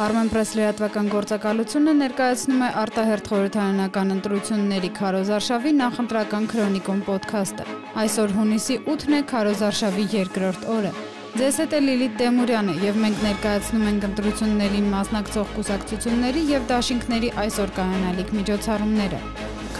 Armenpress լրատվական գործակալությունը ներկայացնում է արտահերթ խորհրդարանական ընտրությունների Քարոզարշավի նախընտրական քրոնիկոն ոդքասթը։ Այսօր հունիսի 8-ն է Քարոզարշավի երկրորդ օրը։ Ձեզ հետ է Լիլիթ Տեմուրյանը եւ մենք ներկայացնում ենք ընտրություններին մասնակցող կուսակցությունների եւ դաշինքների այսօր կայանալիք միջոցառումները։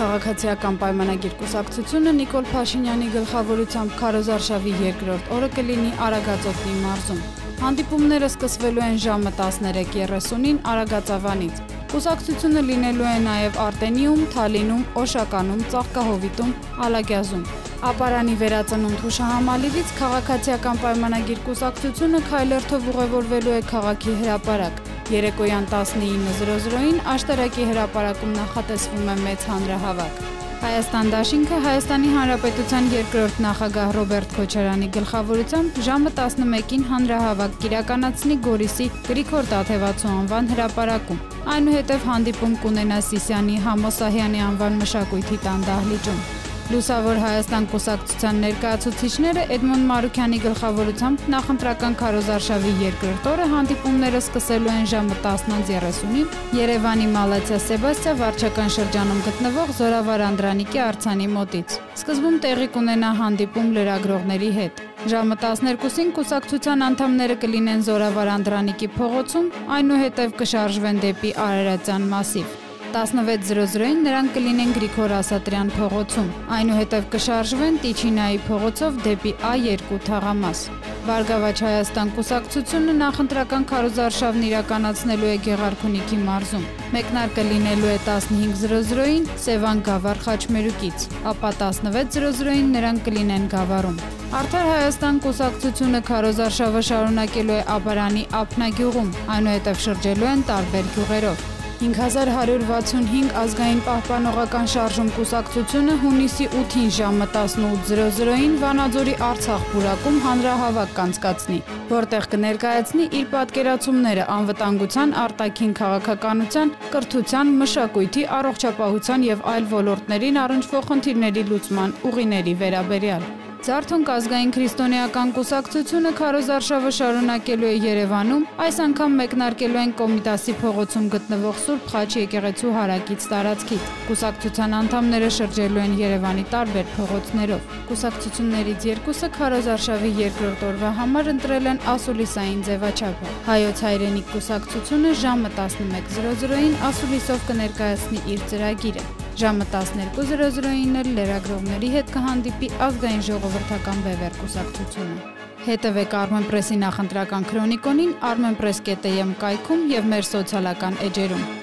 Քաղաքացիական պայմանագիր կուսակցությունը Նիկոլ Փաշինյանի գլխավորությամբ Քարոզարշավի երկրորդ օրը կլինի Արագածոտնի մարզում։ Հանդիպումները սկսվելու են ժամը 13:30-ին Արագածավանից։ Կուսակցությունը լինելու է նաև Արտենիում, Թալինում, Օշականում, Ծաղկահովիտում, Ալագյազում։ Ապարանի վերածնունդ հուշահամալիրից քաղաքացիական պայմանագիր կուսակցությունը քայլերթով ուղևորվելու է քաղաքի հրապարակ։ Երեկոյան 19:00-ին աշտարակի հրապարակում նախատեսվում է մեծ հանրահավաք։ Հայաստան դաշինքը Հայաստանի Հանրապետության երկրորդ նախագահ Ռոբերտ Քոչարյանի գլխավորությամբ ժամը 11-ին հանրահավաք կիրականացնի Գորիսի Գրիգոր Տաթևացու անվան հրապարակում։ Այնուհետև հանդիպում կունենա Սիսյանի Համոսահյանի անվան մշակույթի տան դահլիճում։ Լուսավոր Հայաստան կուսակցության ներկայացուցիչները Էդմոն Մարուկյանի գլխավորությամբ նախընտրական քարոզարշավի երկրորդ օրը հանդիպումները սկսելու են ժամը 10:30-ին Երևանի Մալացիա Սեբաստիա վարչական շրջանում գտնվող Զորավար Անդրանիկի արձանի մոտից։ Սկզբում տեղի կունենա հանդիպում լրագրողների հետ։ Ժամը 12-ին կուսակցության անդամները կլինեն Զորավար Անդրանիկի փողոցում, այնուհետև կշարժվեն դեպի Արարատյան մասիվ։ 16:00-ին նրանք կլինեն Գրիգոր Ասատրյան փողոցում։ Այնուհետև կշարժվեն Տիչինայի փողոցով դեպի A2 թաղամաս։ Վարգավաճ Հայաստան կուսակցությունը նախընտրական քարոզարշավն իրականացնելու է Գեղարքունիքի մարզում։ Մեկնարկը լինելու է 15:00-ին Սևան Գավառ խաչմերուկից, ապա 16:00-ին նրանք կլինեն Գավառում։ Արդար Հայաստան կուսակցությունը քարոզարշավը շարունակելու է Աբարանի Ափնագյուղում, այնուհետև շրջելու են տարբեր գյուղերով։ 5165 ազգային պահպանողական շարժում կուսակցությունը հունիսի 8-ին ժամը 18:00-ին Վանաձորի Արցախ բուրակում հանրահավաք կանցկացնի, որտեղ կներկայացնի իր պատկերացումները անվտանգության, արտաքին քաղաքականության, կրթության, մշակույթի, առողջապահության եւ այլ ոլորտներին առնչվող խնդիրների լուծման ուղիների վերաբերյալ։ Զարթոնք ազգային քրիստոնեական կուսակցությունը քարոզարշավը շարունակելու է Երևանում, այս անգամ մեկնարկելու են Կոմիտասի փողոցում գտնվող Սուրբ Խաչ եկեղեցու հարակից տարածքից։ Կուսակցության անդամները շրջելու են Երևանի տարբեր փողոցներով։ Կուսակցություններից երկուսը քարոզարշավի երկրորդ օրվա համար ընտրել են ասուլիսային ձևաչափը։ Հայոց հայրենիք կուսակցությունը ժամը 11:00-ին ասուլիսով կներկայացնի իր ծրագիրը։ Ժամը 12:00-ին էլ լրագրողների հետ կհանդիպի ազգային ժողովրդական բևեր կուսակցությունը։ Հետևեք Armenpress-ի նախընտրական քրոնիկոնին armenpress.am կայքում եւ մեր սոցիալական էջերում։